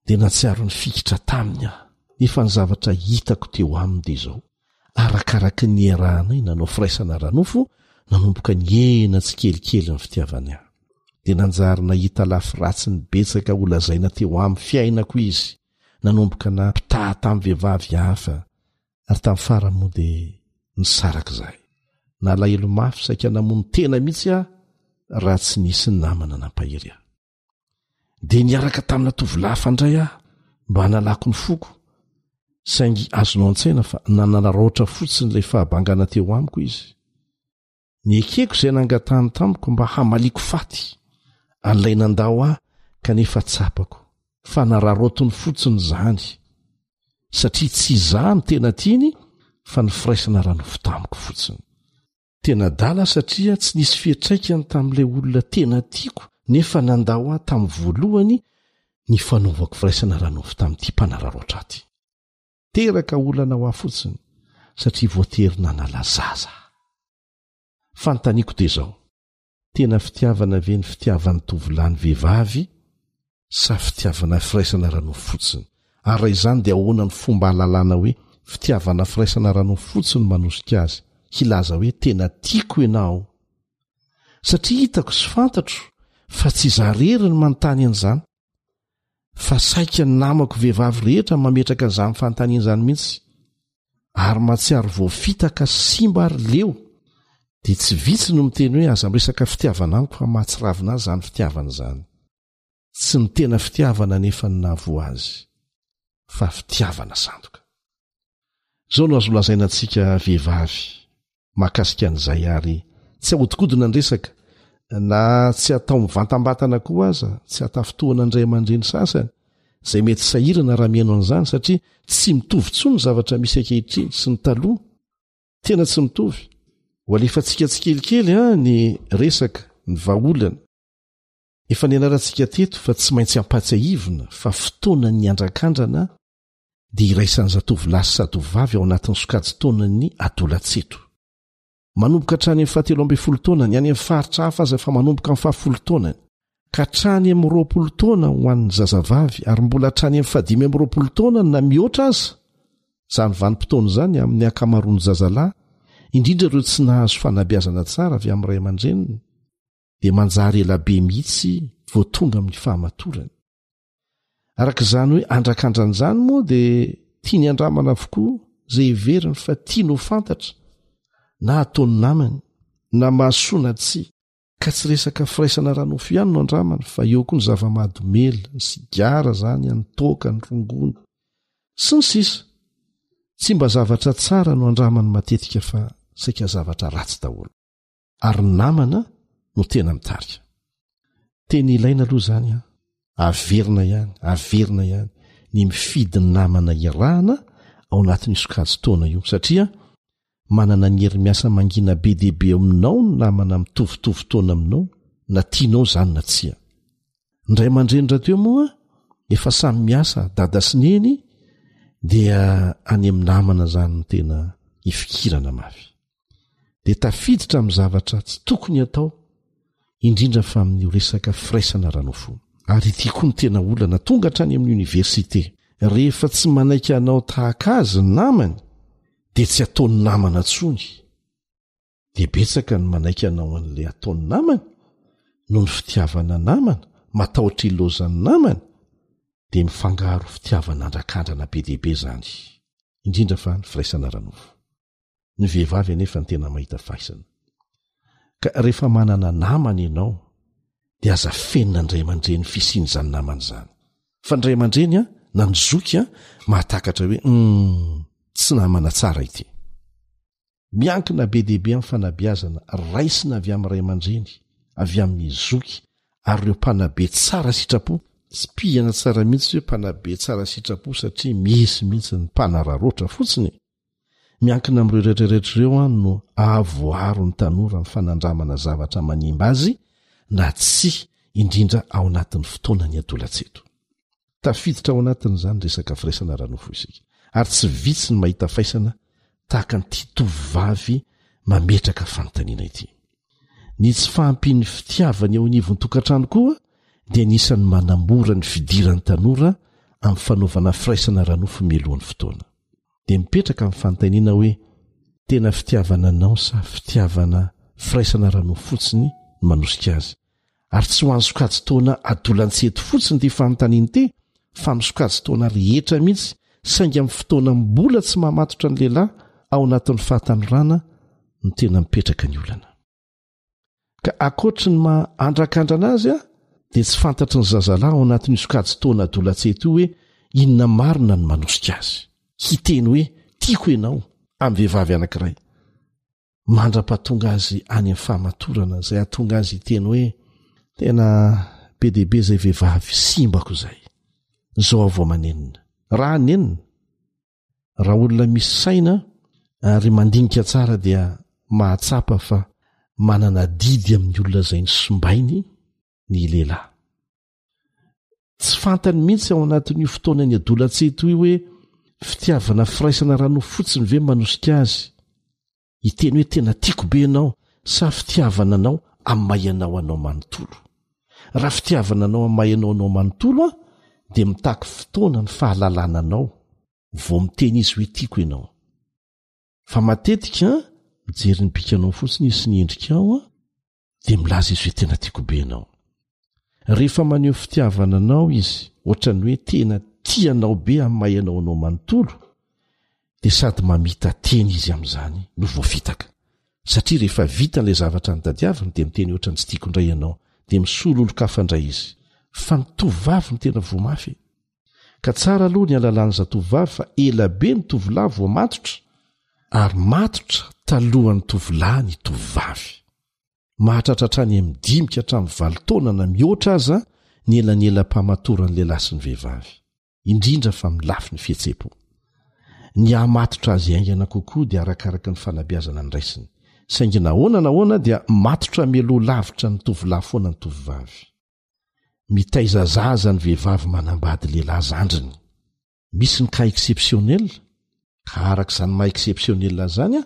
dia natsiaro ny fikitra taminy aho nefa ny zavatra hitako teo aminy dia izao arakaraka ny iarahanay nanao firaisana ranofo nanomboka ny hena tsy kelikely ny fitiavany ahy dia nanjary nahita lafy ratsy ny betsaka holazaina teo amin'ny fiainako izy nanomboka na mpitaha tamin'ny vehivavy hafa ary tamin'ny farany moa dia nisaraka izahay. Nalahelo mafy saika namono tena mihitsy aho raha tsy nisy namana nampahery ahy. Dia niaraka tamina tovolahy hafa indray aho mba hanalako ny foko, saingy azonao an-tsaina fa nanararaotra fotsiny ilay fahabangana teo amiko izy. Niekeko izay nangatahany tamiko mba hamaliako faty an'ilay nandao ahy kanefa tsapako fa nararaotiny fotsiny izany satria tsy izaho no tena tiany fa ny firaisana ara-nofo tamiko fotsiny. Tena adala satria tsy nisy fiantraikany tamin'ilay olona tena tiako nefa nandao ahy tamin'ny voalohany ny fanaovako firaisana ara-nofo tamin'ity mpanararaotra ity. Teraka olana ho ahy fotsiny satria voatery nanala zaza aho. Fanontaniako dia izao, tena fitiavana ve ny fitiavan'ny tovolahy ny vehivavy sa fitiavana firaisana ara-nofo fotsiny? Ary raha izany dia ahoana ny fomba hahalalana hoe fitiavana firaisana ara-nofo fotsiny no manosika azy hilaza hoe tena tiako ianao? Satria hitako sy fantatro fa tsy izaho irery no manontany an'izany. fa saika ny namako vehivavy rehetra mametraka an'izany fanontaniana izany mihitsy ary mahatsiaro voafitaka simba ary leo dia tsy vitsy no miteny hoe aza miresaka fitiavana amiko fa mahatsiravina azy izany fitiavana izany tsy ny tena fitiavana nefa ny nahavoa azy fa fitiavana sandoka Izao no azo holazaina antsika vehivavy mahakasika an'izay ary tsy ahodikodina ny resaka na tsy atao mivantambatana koa aza, tsy hatafintohana ny ray aman-dreny sasany izay mety sahirana raha mihaino an'izany satria tsy mitovy intsony ny zavatra misy ankehitriny sy ny taloha. Tena tsy mitovy. Ho alefantsika tsikelikely an ny resaka, ny vahaolana. Efa nianarantsika teto fa tsy maintsy ampahatsiahivina fa fotoanan'ny andrakandrana dia iraisan'ny zatovolahy sy sadovavy ao anatin'ny sokajin-taonan'ny adolats eto. Manomboka hatrany amin'ny fahatelo ambin'ny folo taona ny any amin'ny faritra hafa aza efa manomboka amin'ny fahafolo taonany, ka hatrany amin'ny roapolo taona ho an'ny zazavavy ary mbola hatrany amin'ny fahadimy amin'ny roapolo taona na mihoatra aza izany vanim-potoana izany amin'ny ankamaroan'ny zazalahy, indrindra ireo tsy nahazo fanabeazana tsara avy amin'ny ray aman-dreniny, dia manjary ela be mihitsy vao tonga amin'ny fahamatorany. Araka izany hoe andrakandran' izany moa dia tiany andramana avokoa izay heveriny fa tiany ho fantatra na ataony namany na mahasoa na tsy ka tsy resaka firaisana ara-nofo ihany no andramany fa eo koa ny zava-mahadomela ny sigara izany any toaka ny rongony sy ny sisa tsy mba zavatra tsara no andramany matetika fa saika zavatra ratsy daholo ary ny namana no tena mitarika teny ilaina aloha izany an averina ihany averina ihany ny mifidy ny namana irahana ao anatin'ny sokajy taona io satria manana ny hery miasa mangina be dehibe eo aminao ny namana mitovitovy taona aminao na tianao izany na tsia indray aman-dreny raha teo moa efa samy miasa dada sy neny dia any amin'ny namana izany ny tena hifikirana mafy dia tafiditra amin'ny zavatra tsy tokony atao indrindra fa amin'io resaka firaisana ara-nofo. Ary ity koa ny tena olana tonga hatrany amin'ny oniversite. Rehefa tsy manaiky hanao tahaka azy ny namany dia tsy ataony namana intsony. Dia betsaka ny manaiky hanao an'ilay ataony namany noho ny fitiavana namana, matahotra hilaozan'ny namany, dia mifangaro fitiavana andrakandrana be dia be izany, indrindra fa ny firaisana ara-nofo. ny vehivavy anefa ny tena mahita faisana ka rehefa manana namana ianao dia aza fenina ndray aman-dreny fisin' izany namana izany fa ndray aman-dreny a na ny zoky a mahatakatra hoe u tsy namana tsara ity miankina be dehibe amin'ny fanabiazana raisina avy amin'ny ray aman-dreny avy amin'ny zoky ary ireo mpanabe tsara sitrapo tsy pihana tsara mihitsy hoe mpanabe tsara sitrapo satria misy mihitsy ny mpanararoatra fotsiny Miankina amin'ireo retraretra ireo an no avoaro ny tanora ny fanandramana zavatra manimba azy na tsy indrindra ao anatin'ny fotoana ny adolatsento. Tafiditra ao anatin'izany resaka firaisana ara-nofo isika ary tsy vitsy ny mahita faisana tahaka an'ity tovovavy mametraka fanontaniana ity. Ny tsy fahampian'ny fitiavana eo anivon'ny tokantrano koa dia anisan'ny manamora ny fidiran'ny tanora amin'ny fanaovana firaisana ara-nofo mialohan'ny fotoana. dia mipetraka ny fanontaniana hoe, tena fitiavana anao sa fitiavana firaisana ara-nofo fotsiny no manosika azy? Ary tsy ho an'ny sokajin-taona adolantsety fotsiny ity fanontaniana ity fa amin'ny sokajin-taona rehetra mihitsy saingy amin'ny fotoana mbola tsy mahamatotra ny lehilahy ao anatin'ny fahatanorana no tena mipetraka ny olana. ka ankoatry ny maha andrakandrana azy a dia tsy fantatry ny zazalahy ao anatin'io sokajy taona adolatsento io hoe inona marina ny manosika azy hiteny hoe tiako ianao amin'ny vehivavy anankiray mandra-pahatonga azy any amin'ny fahamatorana izay hatonga azy hiteny hoe tena be dehibe izay vehivavy simbako izay izao avoamanenina raha nenina raha olona misy saina ary mandinika tsara dia mahatsapa fa manana didy amin'ny olona izay ny sombainy ny lehilahy tsy fantany mihitsy ao anatin'io fotoana ny adolatse toy hoe fitiavana firaisana rano fotsiny ve manosika azy hiteny hoe tena tiako be ianao sa fitiavana anao amin'ny maha ianao anao manontolo? Raha fitiavana anao amin'ny maha ianao anao manontolo aho dia mitaky fotoana ny fahalalana anao vao miteny izy hoe tiako ianao. Fa matetika mijery ny bikanao fotsiny izy sy ny endrikao dia milaza izy hoe tena tiako be ianao rehefa maneho fitiavana anao izy ohatrany hoe tena ti anao be amin'ny maha ianao anao manontolo dia sady mamita teny izy amin'izany no voafitaka satria rehefa vita n'ilay zavatra ny tadiaviny dia miteny ohatrany tsy tiako indray ianao dia misolo olon-kafa indray izy fa ny tovavy no tena voamafy Ka tsara aloha ny halalan'ny zatovovavy fa ela be ny tovolahy vao matotra ary matotra talohan'ny tovolahy ny tovovavy. Mahatratra hatrany amin'ny dimy ka hatramin'ny valo taona na mihoatra aza ny elanelam-pamatoran'ny lehilahy sy ny vehivavy, indrindra fa amin'ny lafiny fihetseham-po. Ny hahamatotra azy haingana kokoa dia arakaraka ny fanabeazana noraisiny. Saingy na ahoana na ahoana dia matotra mialoha lavitra ny tovolahy foana ny tovovavy. Mitaiza zaza ny vehivavy manambady lehilahy zandriny. Misy ny cas exceptionnel ka araka izany maha exceptionnel azy izany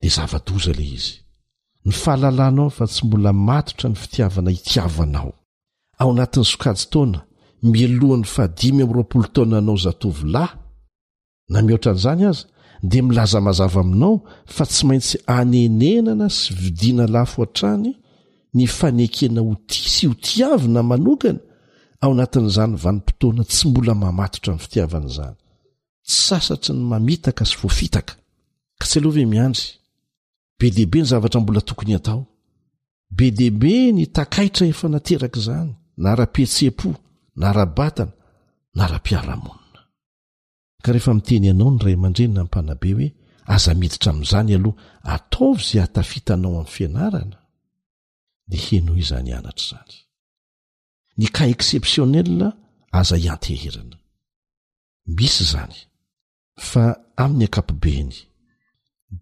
dia zava-doza ilay izy. Ny fahalalanao fa tsy mbola matotra ny fitiavana hitiavanao. Ao anatin'ny sokajin-taona mialohan'ny fahadimy amby roapolo taonanao zatovolahy, na mihoatra an'izany aza dia milaza mazava aminao fa tsy maintsy anenenana sy vidiana lafo an-trany ny fanekena ho ti sy ho tiavina manokana ao anatin'izany vanim-potoana tsy mbola mamatotra ny fitiavana izany tsy sasatry ny mamitaka sy voafitaka ka tsy aloha ve miandry be dehibe ny zavatra mbola tokony atao be dehibe ny takaitra efa nateraka izany na ara-pihetsepo na ara-batana na ara-piarahamonina Ka rehefa miteny anao ny ray aman-dreny na mpanabe hoe aza miditra amin'izany aloha, ataovy izay hahatafita anao amin'ny fianarana, dia henoy izany anatra izany. Ny cas exceptionnel aza ianteherana. Misy izany. Fa amin'ny ankapobeny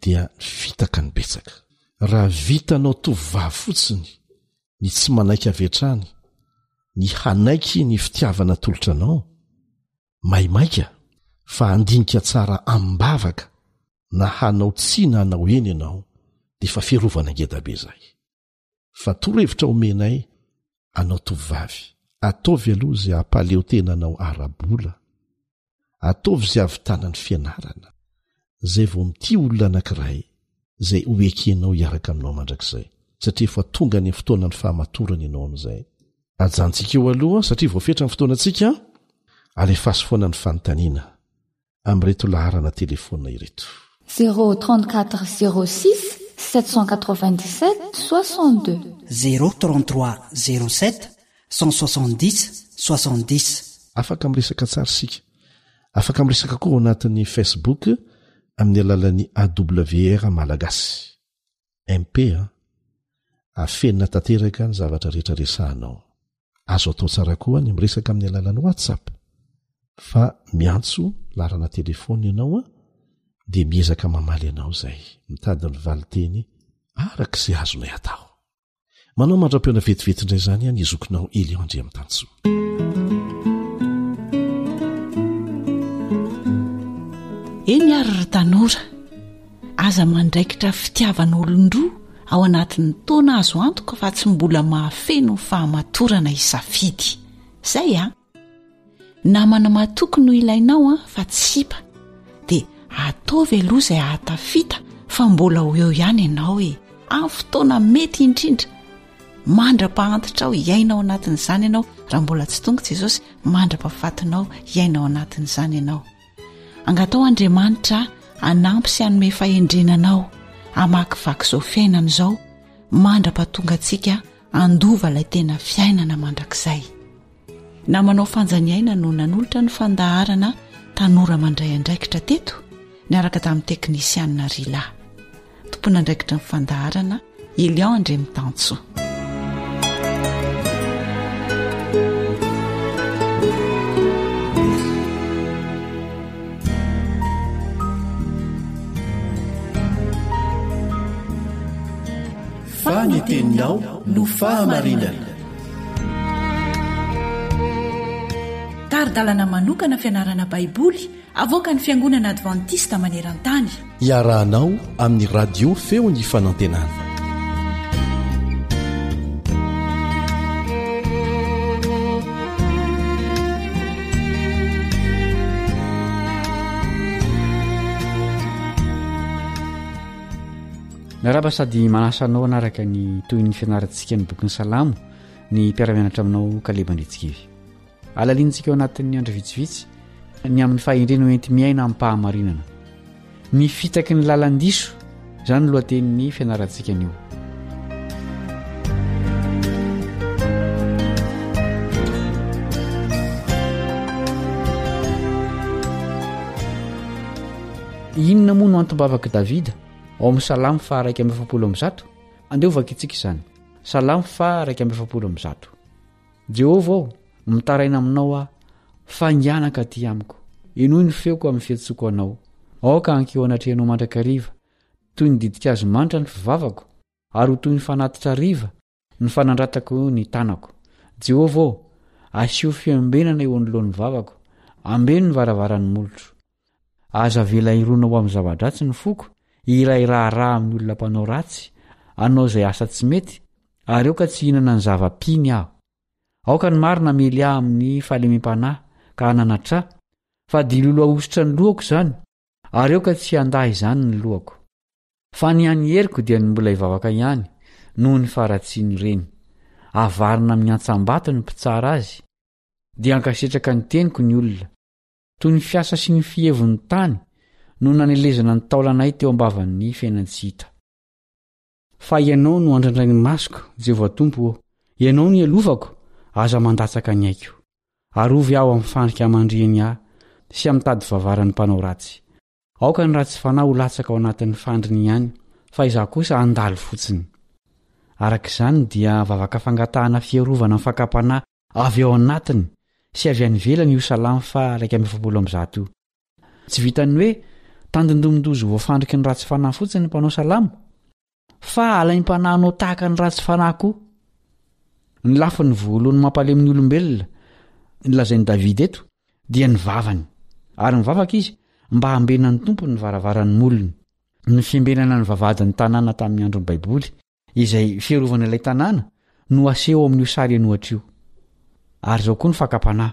dia fitaka ny betsaka. Raha vitanao tovovavy fotsiny ny tsy manaiky avy hatrany ny hanaiky ny fitiavana atolotra anao, maimaika fa handinika tsara amim-bavaka na hanao tsia na hanao eny ianao dia efa fiarovana ngeda be izay. Fa torohevitra omenay anao tovovavy, ataovy aloha izay hampaleo tena anao ara-bola, ataovy izay hahavitana ny fianarana, izay vao mitia olona anankiray izay hoekenao hiaraka aminao mandrakizay satria efa tonga ny fotoanan'ny fahamatorana ianao amin'izay. Ajantsika eo aloha satria voafetra ny fotoanantsika, alefasy foana ny fanontaniana amin'ireto laharana telefaonina ireto. Zéro, trente quatre, zéro six, sept cent quatre vingt dix sept, soixante deux. Zéro, trente trois, zéro sept, cent soixante dix, soixante dix. Afaka miresaka tsara isika. Afaka miresaka koa ao anatin'ny Facebook amin'ny alalan'ny AWR Malagasy. MP a! Afenina tanteraka ny zavatra rehetra resahanao. Azo atao tsara koa ny miresaka amin'ny alalan'ny WhatsApp. Fa miantso laharana telefaona ianao an, dia miezaka mamaly anao izay. Mitady ny valinteny araka izay azonay atao. Manao mandram-peona vetivety indray izany ihany i zokinao Elion Andriamitansoa. Eny ary ry tanora, aza mandraikitra fitiavan'olon-droa ao anatin'ny taona azo antoka fa tsy mbola mahafeno ny fahamatorana isafidy. Izay an! Ah. namana matoky no ilainao an fa tsy sipa dia ataovy aloha izay ahatafita fa mbola ho eo ihany ianao e amin'ny fotoana mety indrindra mandra-pahantitrao hiaina ao anatin'izany ianao raha mbola tsy tonga jesosy mandra-pafatinao hiaina ao anatin'izany ianao angatao andriamanitra anampy sy anome fahendrena anao amakivaky izao fiainana izao mandra-pahatonga antsika andova ilay tena fiainana mandrakizay Namanao Fanjaniaina no nanolotra ny fandaharana Tanora mandray andraikitra teto niaraka tamin'ny teknisianina Rila. Tomponandraikitra ny fandaharana Elion Andriamitansoa. Fa ny teninao no fahamarinana. Tari-dalana manokana fianarana Baiboly avoakan'ny Fiangonana Advantista maneran-tany. Iarahanao amin'ny Radio Feon'ny Fanantenana. Miarahaba sady manasa anao hanaraka ny tohin'ny fianarantsika ny bokin'ny Salamo ny mpiara-mianatra aminao Kaleba Andritsikivy. Alalinintsika ao anatin'ny andro vitsivitsy ny amin'ny fahendrena hoenti-miaina amim-pahamarinana. Ny fitaky ny lalan-diso, izany lohatenin'ny fianarantsika anio. Inona moa no antom-bavak'i Davida? Ao amin'ny Salamo faha iraika amby efapolo amby zato, andeha hovakitsika izany. Salamo faha iraika amby efapolo amby zato. Jehovah ô, mitaraina aminao aho, fangianaka aty amiko. Inoy ny feoko amin'ny fiantsoko anao. Aoka hanky eo anatrehanao mandrakariva, toy ny didikazo manitra ny fivavako, ary ho toy ny fanatitra hariva Ny fanandratako ny tanako. Jehovah ô, asio fiambenana eo anoloan'ny vavako, ambeno ny varavaran'ny molotro. Aza avela hirona ho amin'ny zava-dratsy ny foko, hiray raharaha amin'ny olona mpanao ratsy, hanao izay asa tsy mety, ary aoka tsy hihinana ny zava-piny aho. Aoka ny marina hamely ahy amin'ny fahalemem-panahy, ka hanana tra, fa dilolo ahosotra ny lohako izany, ary aoka tsy handà izany ny lohako, fa ny an'ny heriko dia ny mbola hivavaka ihany noho ny faharatsian'ireny. Avarina amin'ny antsam-bato ny mpitsara azy, dia ankasitraka ny teniko ny olona. Toy ny fiasa sy ny fihevon'ny tany no nanelezana ny taolanay teo am-bavan'ny fiainan-tsy hita. Fa Ianao no andrandrain'ny masoko, Jehovah Tompo ô, Ianao no ialofako, aza mandatsaka ny aiko. Arovy aho amin'ny fandrika aman-driany ahy, sy amin'ny tady vavaran'ny mpanao ratsy. Aoka ny ratsy fanahy ho latsaka ao anatin'ny fandriny ihany, fa izaho kosa handalo fotsiny. Araka izany dia vavaka fangatahana fiarovana amin'ny fakam-panahy avy ao anatiny sy avy any ivelany io Salamo faha iraika amby efapolo amby zato io. Tsy vitan'ny hoe tandindomin-doza ho voafandriky ny ratsy fanahy fotsiny ny mpanao salamo, fa alaim-panahy hanao tahaka ny ratsy fanahy koa. Ny lafiny voalohany mampalemy ny olombelona nolazain'i Davida eto dia ny vavany, ary mivavaka izy mba hambenan'ny Tompo ny varavaran'ny molony. Ny fiambenana ny vavahadin'ny tanàna tamin'ny andron'ny Baiboly, izay fiarovana ilay tanàna, no aseho ao amin'io sary enohatra io. Ary izao koa ny fakam-panahy.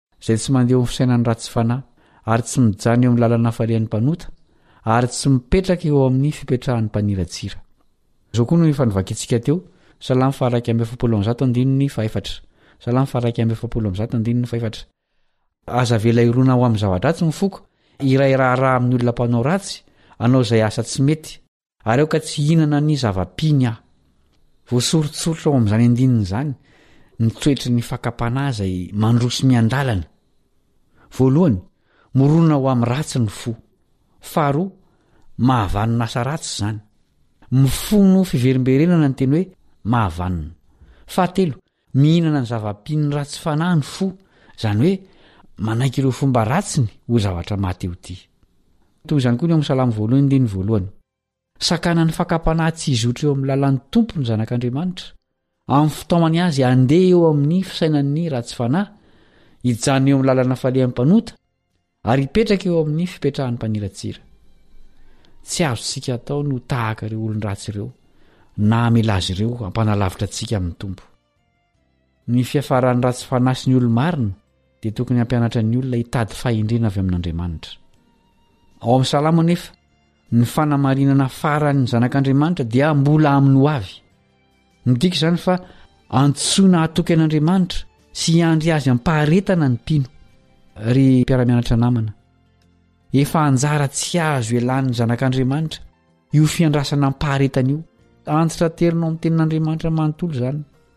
izay tsy mandeha eo amin'ny fisainan'ny ratsy fanahy, ary tsy mijanona eo amin'ny lalan'ny hafalian'ny mpanota, ary tsy mipetraka eo amin'ny fipetrahan'ny mpaniratsira. Izao koa no efa novakintsika teo, Salamo faha-iraika amby efapolo amin'ny zato andininy fahefatra, Salamo faha-iraika amby efapolo amin'ny zato andininy fahefatra, Aza avela hirona ho amin'ny zava-dratsy ny foko, hiray raharaha amin'ny olona mpanao ratsy, hanao izay asa tsy mety. Ary aoka tsy hihinana ny zava-piny aho. Voasoritsoritra ao amin'izany andininy izany ny toetry ny fakam-panahy izay mandroso miandalana. Voalohany, morona ho amin'ny ratsy ny fo. Faharoa, mahavanona asa ratsy izany. Mifono fiverimberenana ny teny hoe mahavanona. Fahatelo, Mihinana ny zava-pino ratsy fanahy ny fo, izany hoe manaiky ireo fomba ratsiny ho zavatra maty eo ity. Toy izany koa ny ao amin'ny Salamo voalohany andininy voalohany. Sakanan'ny fakam-panahy tsy hizotra eo amin'ny lalan'ny Tompo ny zanak'Andriamanitra, amin'ny fitaomany azy handeha eo amin'ny fisainan'ny ratsy fanahy, hijanona eo amin'ny lalana falehan'ny mpanota, Ary hipetraka eo amin'ny fipetrahan'ny mpaniratsira. Tsy azontsika atao ny ho tahaka ireo olon-dratsy ireo, na hamela azy ireo hampanalavitra antsika amin'ny Tompo. Ny fiafaran'ny ratsy fanahy sy ny olo-marina dia tokony hampianatra ny olona hitady fahendrena avy amin'Andriamanitra. Ao amin'ny Salamo anefa, Ny fanamarinana faran'ny Zanak'Andriamanitra dia mbola amin'ny hoavy. Midika izany fa antsoina hatoky an'Andriamanitra sy hiandry azy am-paharetana ny mpino. Ry mpiara-mianatra namana, efa anjara tsy azo elan'ny Zanak'Andriamanitra io fiandrasana am-paharetana io. Antitra atelina ao amin'ny Tenin'Andriamanitra manontolo izany.